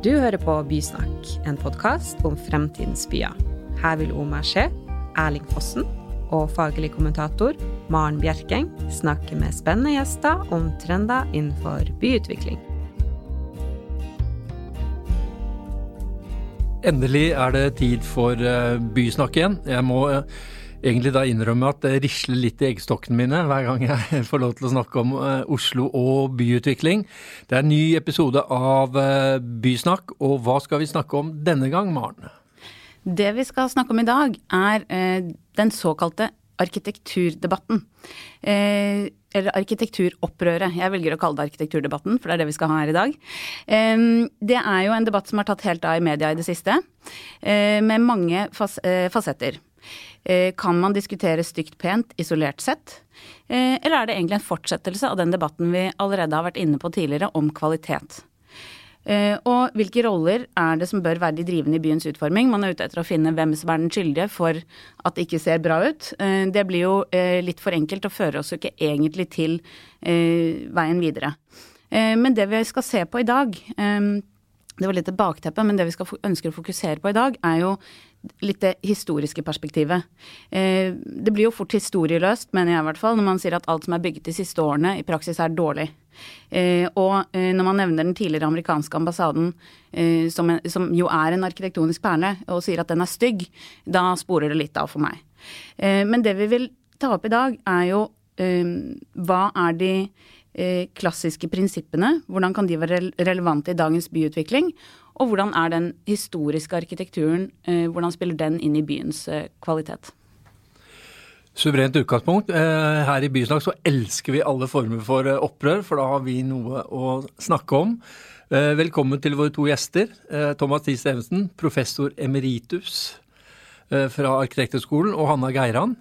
Du hører på Bysnakk, en podkast om fremtidens byer. Her vil Omar Skje, Erling Fossen og faglig kommentator Maren Bjerkeng snakke med spennende gjester om trender innenfor byutvikling. Endelig er det tid for eh, bysnakk igjen. Jeg må eh, egentlig da innrømme at det risler litt i eggstokkene mine hver gang jeg får lov til å snakke om uh, Oslo og byutvikling. Det er en ny episode av uh, Bysnakk, og hva skal vi snakke om denne gang, Maren? Det vi skal snakke om i dag, er uh, den såkalte arkitekturdebatten. eller arkitekturopprøret. Jeg velger å kalle det arkitekturdebatten, for det er det vi skal ha her i dag. det er jo en debatt som har tatt helt av i media i det siste, med mange fasetter. Eh, kan man diskutere stygt pent isolert sett? Eh, eller er det egentlig en fortsettelse av den debatten vi allerede har vært inne på tidligere om kvalitet? Eh, og hvilke roller er det som bør være de drivende i byens utforming? Man er ute etter å finne hvem som er den skyldige for at det ikke ser bra ut. Det blir jo litt for enkelt og fører oss jo ikke egentlig til veien videre. Men det vi skal se på i dag, det var litt et bakteppe, men det vi skal ønsker å fokusere på i dag, er jo litt det historiske perspektivet. Eh, det blir jo fort historieløst, mener jeg i hvert fall, når man sier at alt som er bygget de siste årene, i praksis er dårlig. Eh, og eh, når man nevner den tidligere amerikanske ambassaden, som, som jo er en arkitektonisk perle, og sier at den er stygg, da sporer det litt av for meg. Men det vi vil ta opp i dag, er jo hva er de klassiske prinsippene? Hvordan kan de være relevante i dagens byutvikling? Og hvordan er den historiske arkitekturen, eh, hvordan spiller den inn i byens eh, kvalitet? Suverent utgangspunkt. Eh, her i Byslag så elsker vi alle former for opprør, for da har vi noe å snakke om. Velkommen til våre to gjester. Thomas Thies Evensen, professor emeritus fra Arkitekthøgskolen, og Hanna Geiran,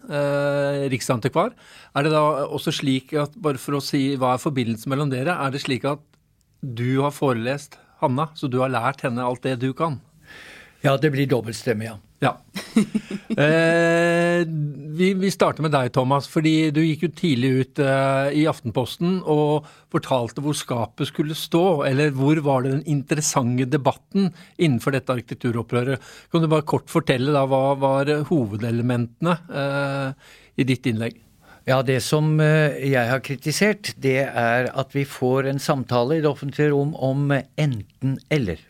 riksantikvar. Er det da også slik at, bare for å si hva er forbindelsen mellom dere, er det slik at du har forelest Hanna, så du har lært henne alt det du kan? Ja, det blir dobbeltstemme, ja. Ja. Eh, vi, vi, starter med deg, Thomas. fordi Du gikk jo tidlig ut eh, i Aftenposten og fortalte hvor skapet skulle stå. Eller hvor var det den interessante debatten innenfor dette arkitekturopprøret? Kan du bare kort fortelle da, hva var hovedelementene eh, i ditt innlegg? Ja, Det som eh, jeg har kritisert, det er at vi får en samtale i det offentlige rom om enten-eller.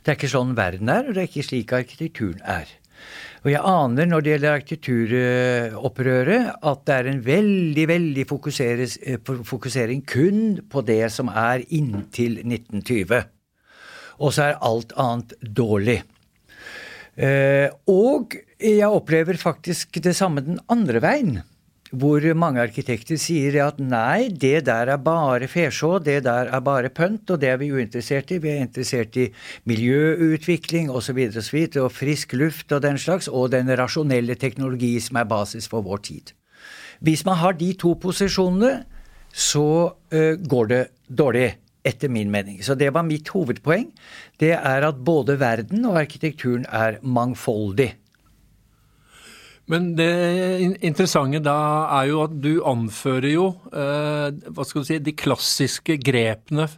Det er ikke sånn verden er, og det er ikke slik arkitekturen er. Og jeg aner når det gjelder arkitekturopprøret, at det er en veldig, veldig eh, fokusering kun på det som er inntil 1920. Og så er alt annet dårlig. Eh, og jeg opplever faktisk det samme den andre veien hvor mange arkitekter sier at nei, det der er bare fesjå, det der er bare pønt, og det er vi uinteressert i. Vi er interessert i miljøutvikling osv. Og, så og, og frisk luft og den slags, og den rasjonelle teknologi som er basis for vår tid. Hvis man har de to posisjonene, så uh, går det dårlig. Etter min mening. Så det var mitt hovedpoeng. Det er at både verden og arkitekturen er mangfoldig. Men det interessante da er jo at du anfører jo eh, hva skal du si, de klassiske grepene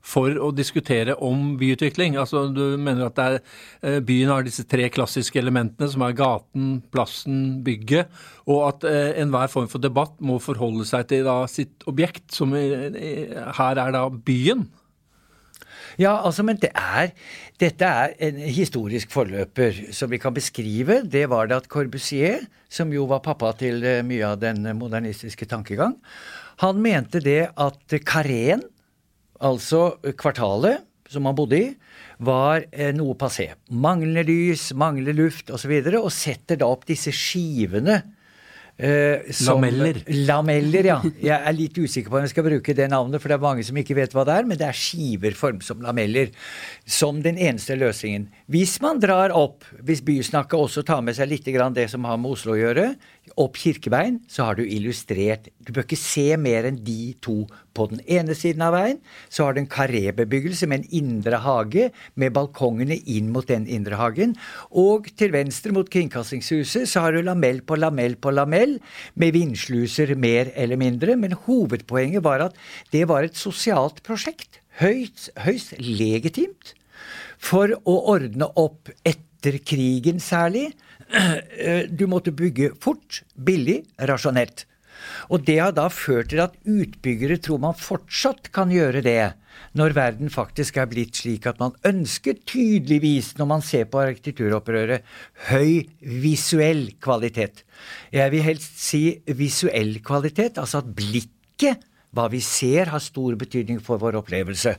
for å diskutere om byutvikling. Altså Du mener at er, eh, byen har disse tre klassiske elementene, som er gaten, plassen, bygget, og at eh, enhver form for debatt må forholde seg til da, sitt objekt, som her er da byen. Ja, altså, men det er, dette er en historisk forløper som vi kan beskrive. Det var det at Corbusier, som jo var pappa til eh, mye av den modernistiske tankegang, han mente det at kareen, altså kvartalet som han bodde i, var eh, noe passé. Mangler lys, mangler luft osv. Og, så videre, og setter da opp disse skivene Eh, som, lameller. Lameller, ja. Jeg er litt usikker på om jeg skal bruke det navnet, for det er mange som ikke vet hva det er, men det er skiver formet som lameller. Som den eneste løsningen. Hvis man drar opp, hvis Bysnakket også tar med seg litt det som har med Oslo å gjøre, opp Kirkeveien, så har du illustrert Du bør ikke se mer enn de to. På den ene siden av veien så har du en karébebyggelse med en indre hage, med balkongene inn mot den indre hagen. Og til venstre mot Kringkastingshuset så har du lamell på lamell på lamell, med vindsluser mer eller mindre. Men hovedpoenget var at det var et sosialt prosjekt. Høyst, høyst legitimt. For å ordne opp etter krigen særlig. Du måtte bygge fort, billig, rasjonelt. Og det har da ført til at utbyggere tror man fortsatt kan gjøre det, når verden faktisk er blitt slik at man ønsker tydeligvis, når man ser på arkitekturopprøret, høy visuell kvalitet. Jeg vil helst si visuell kvalitet, altså at blikket, hva vi ser, har stor betydning for vår opplevelse.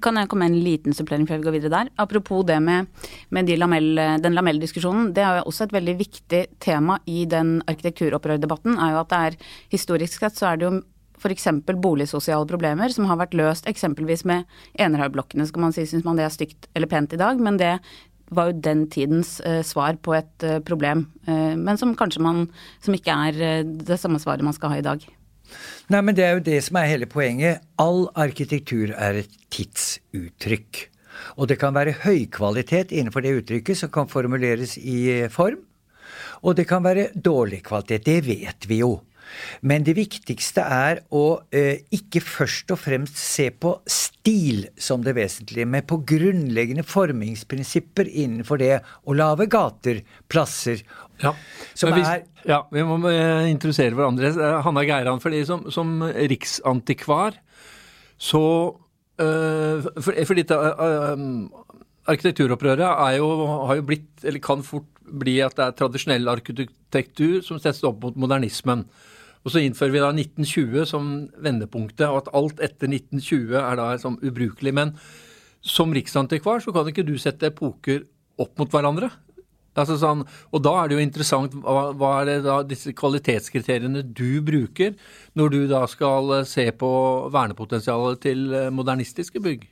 Kan jeg komme med en liten supplering før vi går videre der? Apropos det med, med de lamell, den lamelldiskusjonen. Det er jo også et veldig viktig tema i den arkitekturopprørdebatten. er jo at det er Historisk sett så er det jo f.eks. boligsosiale problemer som har vært løst eksempelvis med enerhaugblokkene. Skal man si syns man det er stygt eller pent i dag, men det var jo den tidens uh, svar på et uh, problem. Uh, men som kanskje man Som ikke er det samme svaret man skal ha i dag. Nei, men det er jo det som er hele poenget. All arkitektur er et tidsuttrykk. Og det kan være høykvalitet innenfor det uttrykket som kan formuleres i form. Og det kan være dårlig kvalitet. Det vet vi jo. Men det viktigste er å eh, ikke først og fremst se på stil som det vesentlige, men på grunnleggende formingsprinsipper innenfor det å lage gater, plasser ja. Som vi, er Ja, vi må eh, introdusere hverandre. Eh, Hanna Geiran, fordi som, som riksantikvar så øh, for, for dette øh, Arkitekturopprøret er jo, har jo blitt, eller kan fort bli at det er tradisjonell arkitektur som settes opp mot modernismen. Og så innfører vi da 1920 som vendepunktet, og at alt etter 1920 er da sånn ubrukelig. Men som riksantikvar så kan ikke du sette epoker opp mot hverandre. Altså sånn, og da er det jo interessant hva, hva er det da disse kvalitetskriteriene du bruker når du da skal eh, se på vernepotensialet til eh, modernistiske bygg?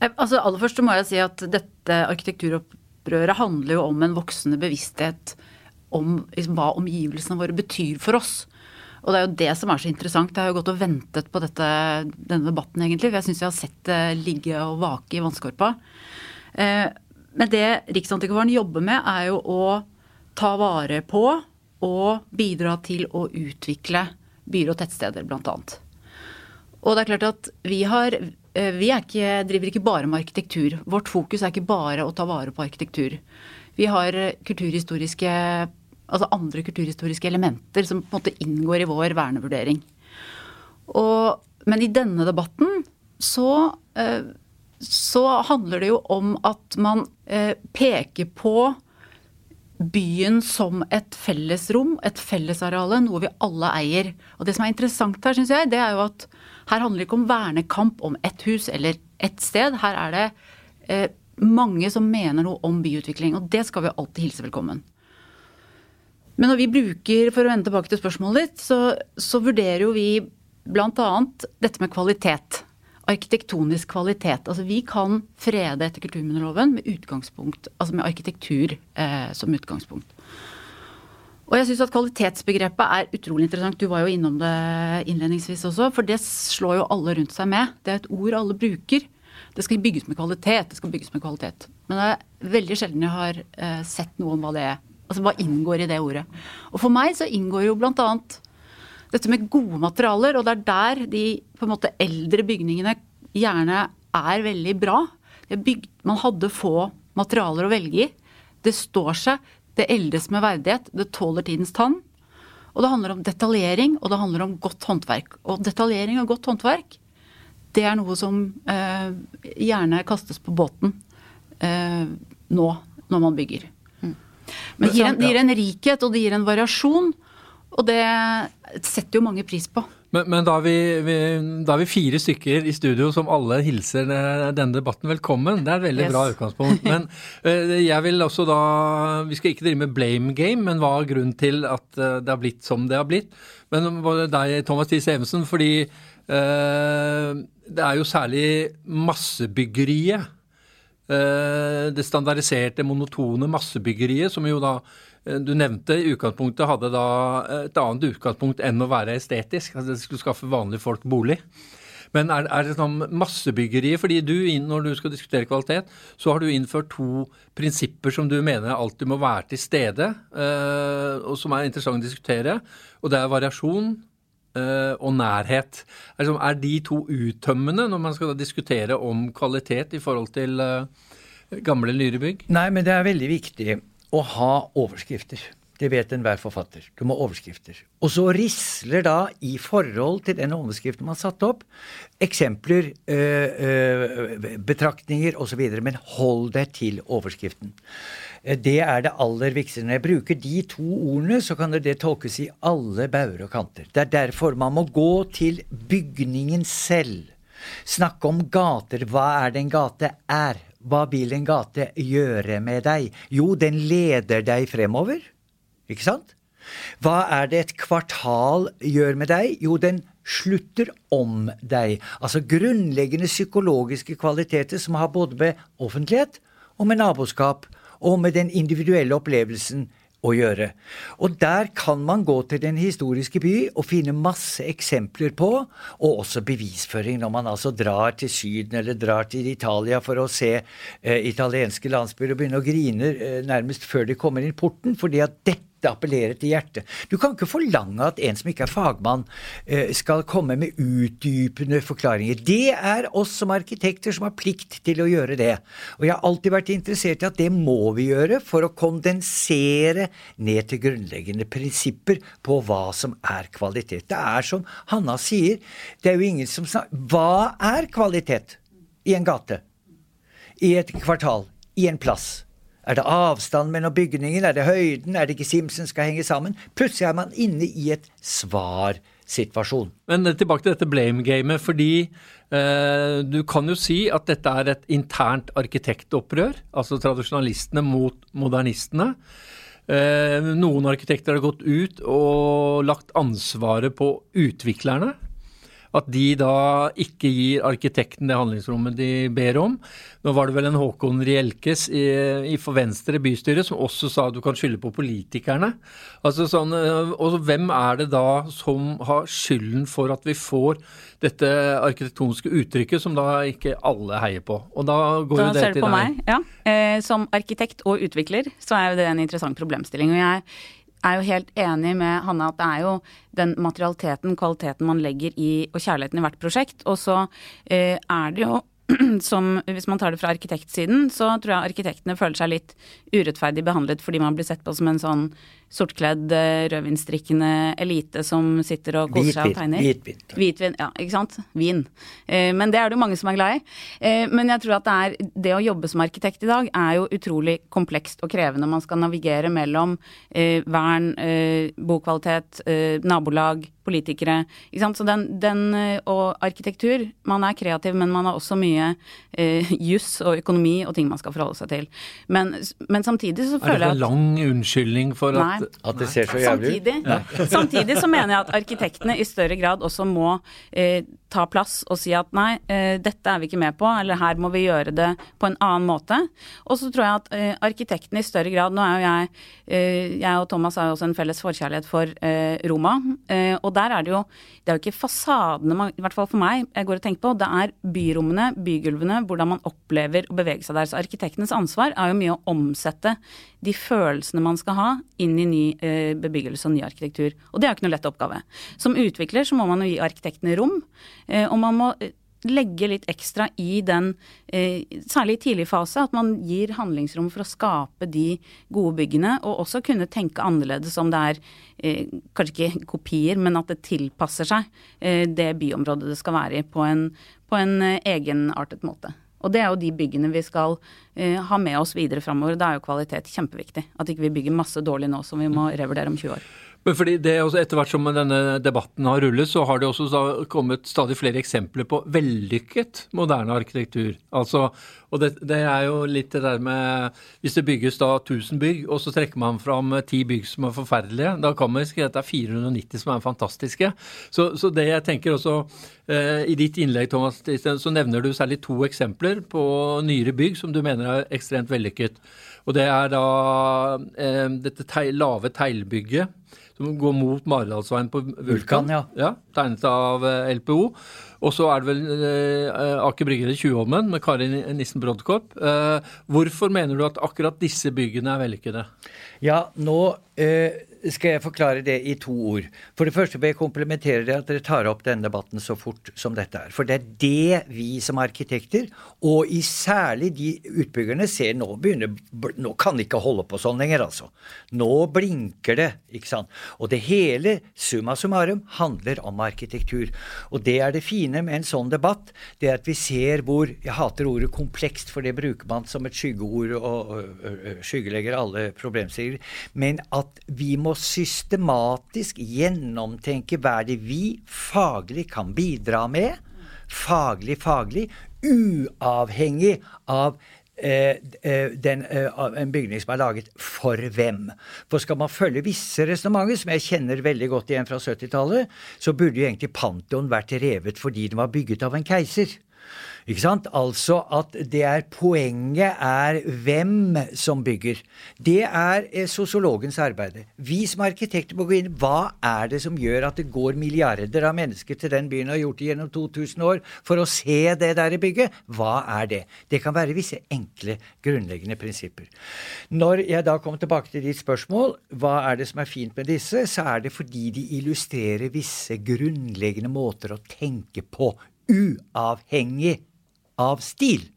Eh, altså Aller først må jeg si at dette arkitekturopprøret handler jo om en voksende bevissthet om liksom, hva omgivelsene våre betyr for oss. Og det er jo det som er så interessant. Jeg har jo gått og ventet på dette, denne debatten, egentlig. For jeg syns jeg har sett det ligge og vake i vannskorpa. Eh, men det Riksantikvaren jobber med, er jo å ta vare på og bidra til å utvikle byer og tettsteder, bl.a. Og det er klart at vi har eh, vi ikke, driver ikke bare med arkitektur. Vårt fokus er ikke bare å ta vare på arkitektur. Vi har kulturhistoriske altså andre kulturhistoriske elementer som på en måte inngår i vår vernevurdering. Og, men i denne debatten så, eh, så handler det jo om at man eh, peker på byen som et fellesrom, et fellesareale, noe vi alle eier. Og det som er interessant her, syns jeg, det er jo at her handler det ikke om vernekamp om ett hus eller ett sted. Her er det eh, mange som mener noe om byutvikling, og det skal vi alltid hilse velkommen. Men når vi bruker, for å vende tilbake til spørsmålet ditt, så, så vurderer jo vi bl.a. dette med kvalitet. Arkitektonisk kvalitet. Altså vi kan frede etter kulturminneloven med altså med arkitektur eh, som utgangspunkt. Og jeg syns at kvalitetsbegrepet er utrolig interessant. Du var jo innom det innledningsvis også, for det slår jo alle rundt seg med. Det er et ord alle bruker. Det skal bygges med kvalitet. Det skal bygges med kvalitet. Men det er veldig sjelden jeg har eh, sett noe om hva det er Altså hva inngår i det ordet. Og for meg så inngår jo blant annet dette med gode materialer, og det er der de på en måte eldre bygningene gjerne er veldig bra. Bygd, man hadde få materialer å velge i. Det står seg, det eldes med verdighet, det tåler tidens tann. Og det handler om detaljering, og det handler om godt håndverk. Og detaljering og godt håndverk, det er noe som eh, gjerne kastes på båten eh, nå når man bygger. Men det gir, en, det gir en rikhet, og det gir en variasjon. Og det setter jo mange pris på. Men, men da, er vi, vi, da, er vi, fire stykker i studio som alle hilser denne debatten velkommen. Det er et veldig yes. bra utgangspunkt. Men uh, jeg vil også da Vi skal ikke drive med blame game, men hva er grunnen til at uh, det har blitt som det har blitt? Men deg, Thomas Thies Evensen, fordi eh, det er jo særlig massebyggeriet Eh, det standardiserte, monotone massebyggeriet, som jo da eh, du nevnte i utgangspunktet hadde da et annet utgangspunkt enn å være estetisk. altså Det skulle skaffe vanlige folk bolig. Men er, er det sånn massebyggeriet fordi du, når du skal diskutere kvalitet, så har du innført to prinsipper som du mener alltid må være til stede, eh, og som er interessant å diskutere. Og det er variasjon eh, og nærhet. Liksom, er de to uttømmende når man skal diskutere om kvalitet i forhold til eh, gamle, nyere bygg? Nei, men det er veldig viktig å ha overskrifter. Det vet enhver forfatter. Du må ha overskrifter. Og så risler da, i forhold til den overskriften man satte opp, eksempler, øh, øh, betraktninger osv. Men hold deg til overskriften. Det er det aller viktigste. Når jeg bruker de to ordene, så kan det tolkes i alle bauger og kanter. Det er derfor man må gå til bygningen selv. Snakke om gater. Hva er det en gate er? Hva vil en gate gjøre med deg? Jo, den leder deg fremover. Ikke sant? Hva er det et kvartal gjør med deg? Jo, den slutter om deg. Altså grunnleggende psykologiske kvaliteter som har både med offentlighet og med naboskap og med den individuelle opplevelsen å gjøre. Og der kan man gå til den historiske by og finne masse eksempler på, og også bevisføring når man altså drar til Syden eller drar til Italia for å se eh, italienske landsbyer og begynne å grine eh, nærmest før de kommer inn porten, fordi at dette dette appellerer til hjertet. Du kan ikke forlange at en som ikke er fagmann, eh, skal komme med utdypende forklaringer. Det er oss som arkitekter som har plikt til å gjøre det. Og jeg har alltid vært interessert i at det må vi gjøre for å kondensere ned til grunnleggende prinsipper på hva som er kvalitet. Det er som Hanna sier, det er jo ingen som snakker Hva er kvalitet i en gate? I et kvartal? I en plass? Er det avstand mellom bygningen? Er det høyden? Er det ikke Simpson skal henge sammen? Plutselig er man inne i et svarsituasjon. Men tilbake til dette blame-gamet, fordi eh, du kan jo si at dette er et internt arkitektopprør. Altså tradisjonalistene mot modernistene. Eh, noen arkitekter har gått ut og lagt ansvaret på utviklerne. At de da ikke gir arkitekten det handlingsrommet de ber om. Nå var det vel en Håkon Rielkes i, i For Venstre bystyre som også sa at du kan skylde på politikerne. Altså sånn, eh, og hvem er det da som har skylden for at vi får dette arkitektoniske uttrykket som da ikke alle heier på? Og da går da jo det ser du til på deg. meg, ja. Eh, som arkitekt og utvikler så er jo det en interessant problemstilling. og jeg er jo helt enig med Hanne at det er jo den materialiteten, kvaliteten man legger i, og kjærligheten i hvert prosjekt. Og så eh, er det jo som Hvis man tar det fra arkitektsiden, så tror jeg arkitektene føler seg litt urettferdig behandlet fordi man blir sett på som en sånn sortkledd, rødvinsdrikkende elite som sitter og koser seg og tegner. Hvitvin. Hvitvin, ja, ikke sant. Vin. Eh, men det er det jo mange som er glad i. Eh, men jeg tror at det er det å jobbe som arkitekt i dag er jo utrolig komplekst og krevende. Man skal navigere mellom eh, vern, eh, bokvalitet, eh, nabolag, politikere. Ikke sant? Så den, den eh, og arkitektur Man er kreativ, men man har også mye eh, juss og økonomi og ting man skal forholde seg til. Men, men samtidig så Er føler det jeg en at lang unnskyldning for Nei. At At det ser så jævlig ut. Samtidig, samtidig så mener jeg at arkitektene i større grad også må eh, ta plass og si at nei, eh, dette er vi ikke med på, eller her må vi gjøre det på en annen måte. Og så tror jeg at eh, arkitektene i større grad Nå er jo jeg eh, Jeg og Thomas har jo også en felles forkjærlighet for Roma. Og der er det jo Det er jo ikke fasadene i hvert fall for meg, jeg går og tenker på. Det er byrommene, bygulvene, hvordan man opplever å bevege seg der. Så arkitektenes ansvar er jo mye å omsette de følelsene man skal ha, inn i ny bebyggelse og ny arkitektur. Og det er jo ikke noe lett oppgave. Som utvikler så må man jo gi arkitektene rom, og man må eh, legge litt ekstra i den, eh, særlig i tidlig fase, at man gir handlingsrom for å skape de gode byggene, og også kunne tenke annerledes om det er eh, kanskje ikke kopier, men at det tilpasser seg eh, det byområdet det skal være i på en, på en eh, egenartet måte. Og det er jo de byggene vi skal uh, ha med oss videre framover. Da er jo kvalitet kjempeviktig. At ikke vi bygger masse dårlig nå som vi må revurdere om 20 år. Men fordi det også Etter hvert som denne debatten har rullet, så har det også kommet stadig flere eksempler på vellykket moderne arkitektur. Altså, og det, det er jo litt det der med Hvis det bygges da 1000 bygg, og så trekker man fram ti bygg som er forferdelige, da kan man skrive at det er 490 som er fantastiske. Så, så det jeg tenker også eh, I ditt innlegg Thomas, så nevner du særlig to eksempler på nyere bygg som du mener er ekstremt vellykket. Og det er da eh, dette te lave teglbygget som går mot Maridalsveien på Vulkan. Vulkan, ja. ja. Tegnet av eh, LPO. Og så er det vel eh, Aker Brygge eller Tjuvholmen med Karin Nissen Brodkopp. Eh, hvorfor mener du at akkurat disse byggene er vellykkede? Ja, nå eh, skal jeg forklare det i to ord. For det første vil jeg komplementere det at dere tar opp denne debatten så fort som dette er. For det er det vi som arkitekter, og i særlig de utbyggerne, ser nå begynner Nå kan de ikke holde på sånn lenger, altså. Nå blinker det, ikke sant. Og det hele, summa summarum, handler om arkitektur. Og det er det fine med en sånn debatt, det er at vi ser hvor Jeg hater ordet komplekst, for det bruker man som et skyggeord og, skyggelegger alle problemstillinger. Men at vi må systematisk gjennomtenke hva det vi faglig kan bidra med, faglig, faglig, uavhengig av eh, eh, den, eh, en bygning som er laget for hvem. For skal man følge visse resonnementer, som jeg kjenner veldig godt igjen fra 70-tallet, så burde jo egentlig Pantheon vært revet fordi den var bygget av en keiser. Ikke sant? Altså at det er poenget er hvem som bygger. Det er eh, sosiologens arbeid. Vi som arkitekter må gå inn hva er det som gjør at det går milliarder av mennesker til den byen og har gjort det gjennom 2000 år for å se det der i bygget? Hva er det? Det kan være visse enkle, grunnleggende prinsipper. Når jeg da kommer tilbake til ditt spørsmål, hva er det som er fint med disse, så er det fordi de illustrerer visse grunnleggende måter å tenke på uavhengig av stil.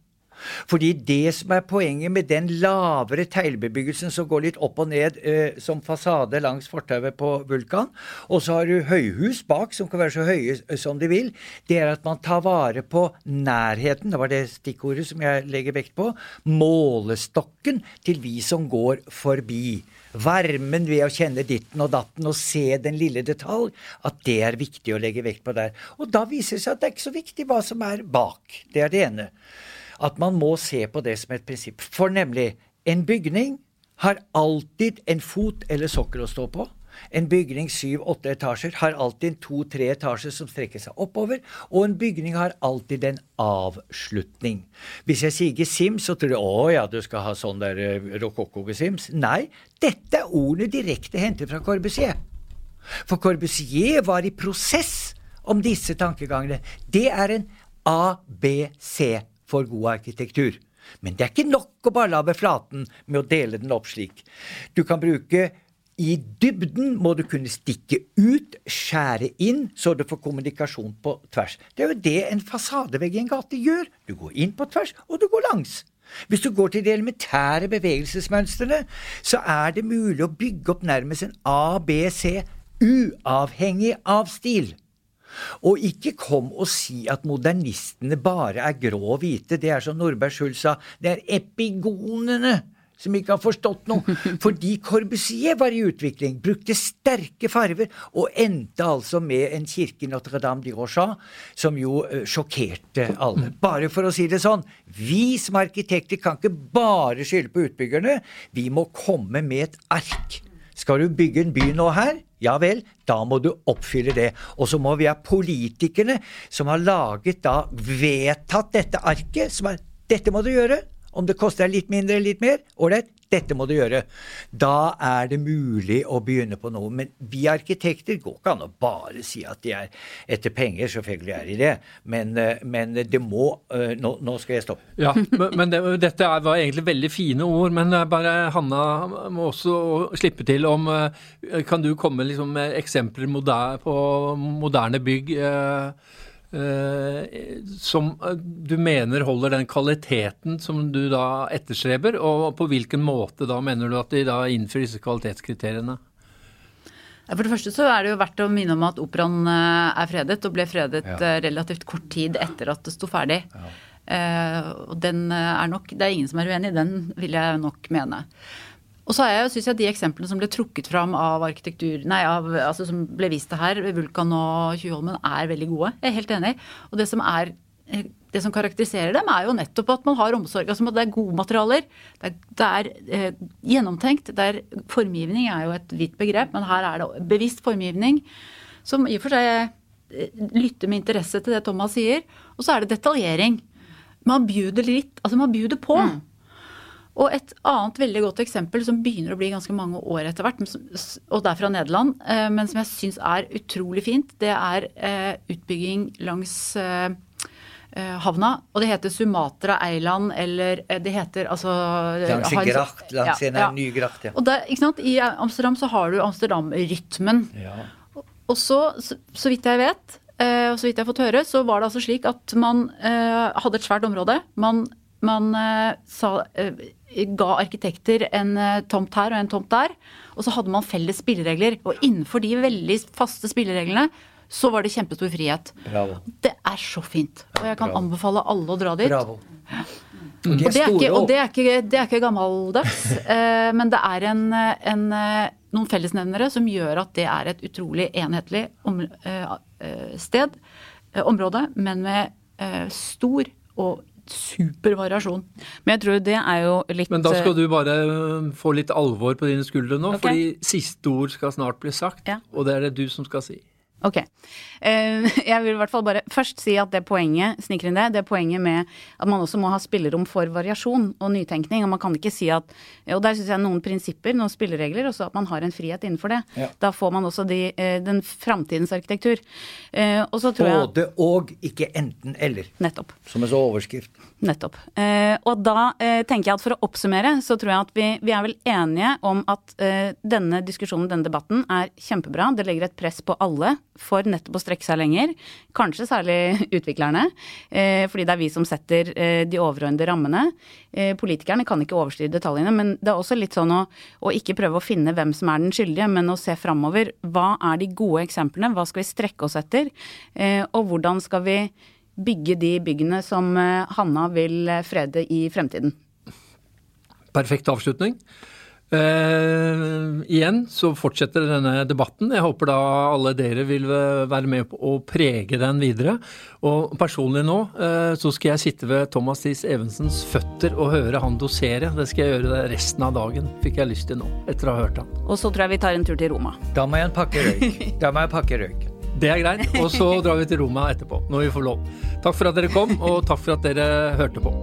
Fordi det som er poenget med den lavere teglbebyggelsen som går litt opp og ned eh, som fasade langs fortauet på Vulkan, og så har du høyhus bak som kan være så høye eh, som de vil, det er at man tar vare på nærheten, det var det stikkordet som jeg legger vekt på, målestokken til vi som går forbi. Varmen ved å kjenne ditten og datten og se den lille detalj, at det er viktig å legge vekt på der. Og da viser det seg at det er ikke så viktig hva som er bak. Det er det ene. At man må se på det som et prinsipp. For nemlig, en bygning har alltid en fot eller sokkel å stå på. En bygning syv-åtte etasjer har alltid to-tre etasjer som strekker seg oppover, og en bygning har alltid en avslutning. Hvis jeg sier gesims, så tror du å ja, du skal ha sånn der uh, rokokko-gesims. Nei, dette er ordene direkte hentet fra Corbusier. For Corbusier var i prosess om disse tankegangene. Det er en ABC for god arkitektur. Men det er ikke nok å bare lage flaten med å dele den opp slik. Du kan bruke i dybden må du kunne stikke ut, skjære inn, så du får kommunikasjon på tvers. Det er jo det en fasadevegg i en gate gjør. Du går inn på tvers, og du går langs. Hvis du går til de elementære bevegelsesmønstrene, så er det mulig å bygge opp nærmest en ABC uavhengig av stil. Og ikke kom og si at modernistene bare er grå og hvite. Det er som Nordberg Schulz sa, det er epigonene som ikke har forstått noe. Fordi Corbusier var i utvikling, brukte sterke farver, og endte altså med en kirke i Notre-Dame de Rochat som jo uh, sjokkerte alle. Bare for å si det sånn, vi som arkitekter kan ikke bare skylde på utbyggerne, vi må komme med et ark. Skal du bygge en by nå her? Ja vel, da må du oppfylle det. Og så må vi ha politikerne som har laget da, vedtatt dette arket, som er dette må du gjøre. Om det koster deg litt mindre eller litt mer, ålreit, dette må du gjøre. Da er det mulig å begynne på noe. Men vi arkitekter går ikke an å bare si at de er etter penger. Selvfølgelig er de det, men, eh, men det må eh, nå, nå, skal jeg stoppe. Ja, men det, dette var egentlig veldig fine ord. Men eh, bare Hanna må også slippe til om Kan du komme liksom med eksempler på moderne bygg? Eh, som eh, du mener holder den kvaliteten som du da etterstreber, og på hvilken måte da mener du at de da innfører disse kvalitetskriteriene? For det første så er det jo verdt å minne om at operaen eh, er fredet, og ble fredet ja. relativt kort tid etter at det sto ferdig. Ja. og den er nok Det er ingen som er uenig i den, vil jeg nok mene. Og så synes jeg de eksemplene som ble trukket fram av arkitektur, nei, av, altså som ble vist her, Vulkan og Tjuvholmen, er veldig gode. Jeg er helt enig. Og det som, er, det som karakteriserer dem, er jo nettopp at man har omsorg. Altså at det er gode materialer. Det er, det er eh, gjennomtenkt. Det er, formgivning er jo et vidt begrep, men her er det bevisst formgivning. Som i og for seg eh, lytter med interesse til det Thomas sier. Og så er det detaljering. Man bjuder litt, altså man bjuder på. Mm. Og et annet veldig godt eksempel som begynner å bli ganske mange år etter hvert, og det er fra Nederland, eh, men som jeg syns er utrolig fint, det er eh, utbygging langs eh, havna. Og det heter Sumatra Eiland, eller det heter altså Langs en gracht, langs en ny gracht, ja. Og der, ikke sant, I Amsterdam så har du Amsterdam-rytmen. Ja. Og så, så, så vidt jeg vet, og så vidt jeg har fått høre, så var det altså slik at man eh, hadde et svært område. Man, man eh, sa, eh, ga arkitekter en eh, tomt her og en tomt der. Og så hadde man felles spilleregler. Og innenfor de veldig faste spillereglene så var det kjempestor frihet. Bravo. Det er så fint. Og jeg kan Bravo. anbefale alle å dra dit. Bravo. Og det er ikke, og det er ikke, det er ikke gammeldags, eh, men det er en, en, eh, noen fellesnevnere som gjør at det er et utrolig enhetlig om, eh, eh, sted, eh, område, men med stor og super variasjon. Men jeg tror det er jo litt Men da skal du bare øh, få litt alvor på dine skuldre nå, okay. fordi siste ord skal snart bli sagt, Ja. og det er det du som skal si. Ok. Eh, Jeg vil i hvert fall bare først si at det poenget sniker inn det, det poenget med at man også må ha spillerom for variasjon og nytenkning. Og man kan ikke si at Og der syns jeg noen prinsipper, noen spilleregler, også at man har en frihet innenfor det. Ja. Da får man også de, eh, den framtidens arkitektur. Eh, Og så tror jeg Både og, ikke enten eller, Nettopp. som en så overskrift. Nettopp. Og da tenker jeg at for å oppsummere, så tror jeg at vi, vi er vel enige om at denne diskusjonen, denne debatten, er kjempebra. Det legger et press på alle for nettopp å strekke seg lenger. Kanskje særlig utviklerne, eh, fordi det er vi som setter eh, de overordnede rammene. Eh, politikerne kan ikke overstyre detaljene, men det er også litt sånn å, å ikke prøve å finne hvem som er den skyldige, men å se framover. Hva er de gode eksemplene? Hva skal vi strekke oss etter? Og hvordan skal vi bygge de byggene som Hanna vil frede i fremtiden. Perfekt avslutning. Eh, igjen så fortsetter denne debatten. Jeg håper da alle dere vil være med på å prege den videre. Og personlig nå eh, så skal jeg sitte ved Thomas Thies Evensens føtter og høre han dosere. Det skal jeg gjøre resten av dagen, fikk jeg lyst til nå, etter å ha hørt han. Og så tror jeg vi tar en tur til Roma. Da må jeg pakke røyk. Da må jeg pakke røyk. Det er greit. Og så drar vi til Roma etterpå, når vi får lov. Takk for at dere kom, og takk for at dere hørte på.